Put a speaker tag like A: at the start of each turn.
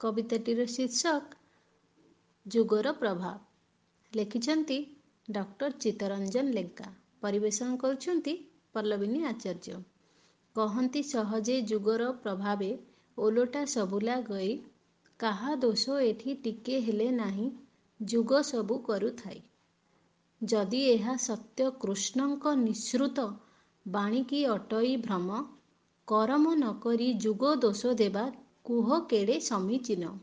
A: କବିତାଟିର ଶୀର୍ଷକ ଯୁଗର ପ୍ରଭାବ ଲେଖିଛନ୍ତି ଡକ୍ଟର ଚିତ୍ତରଞ୍ଜନ ଲେଙ୍କା। ପରିବେଷଣ କରୁଛନ୍ତି ପଲ୍ଲବିନୀ ଆଚାର୍ଯ୍ୟ। କହନ୍ତି ସହଜେ ଯୁଗର ପ୍ରଭାବେ ଓଲଟା ସବୁଲା ଗଇ କାହା ଦୋଷ ଏଠି ଟିକେ ହେଲେ ନାହିଁ ଯୁଗ ସବୁ କରୁଥାଇ ଯଦି ଏହା ସତ୍ୟ କୃଷ୍ଣଙ୍କ ନିଃସୃତ ବାଣୀ କି ଅଟଇ ଭ୍ରମ କରମ ନ କରି ଯୁଗ ଦୋଷ ଦେବା କୁହ କେଡ଼େ ସମୀଚୀନ?